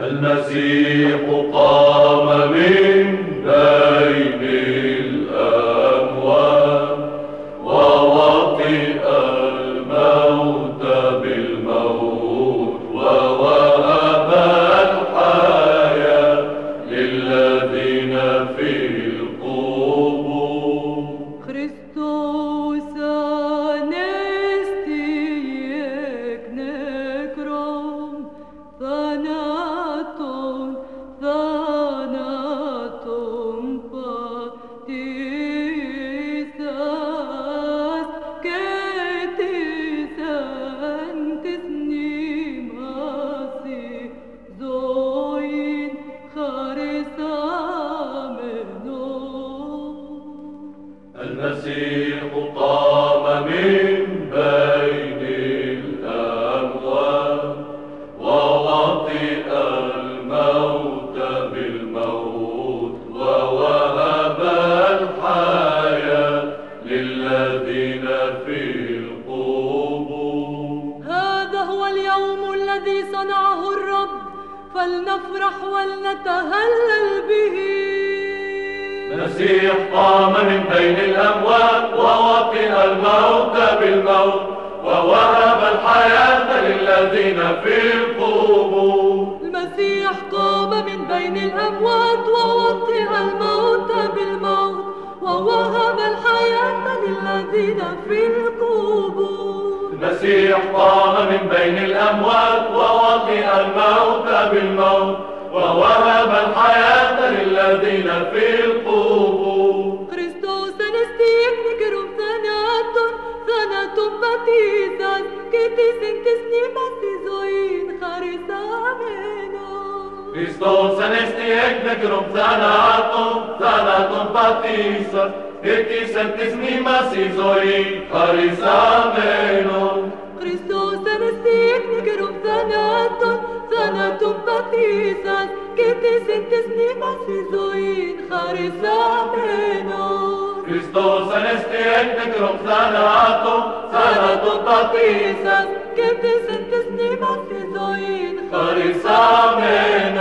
المسيح قام من بين الأموات ووطئ الموت بالموت ووهب الحياة للذين في القبور فلنفرح ولنتهلل به. المسيح قام من بين الأموات ووطئ الموت بالموت ووهب الحياة للذين في القبور. المسيح قام من بين الأموات ووطئ الموت بالموت ووهب الحياة أذن في القبور. المسيح قام من بين الأموات ووطئ الموت بالموت ووهب الحياة للذين في القبور. كريستوس نستيك نكرم ثناتون ثناتون باتيسان كتيسن كسني باتيزوين خارسامينا Χριστός ανέστη εκ νεκρών θανάτω θάνατον πατήσας και τοις εν τοις μνήμασι ζωήν χαρισάμενος. Christos anastic nigerum thanaton, thanatum patisas, cetis intis nimas isoin, charis ameno. Christos anastic nigerum thanaton, thanatum patisas, cetis intis nimas isoin, charis ameno.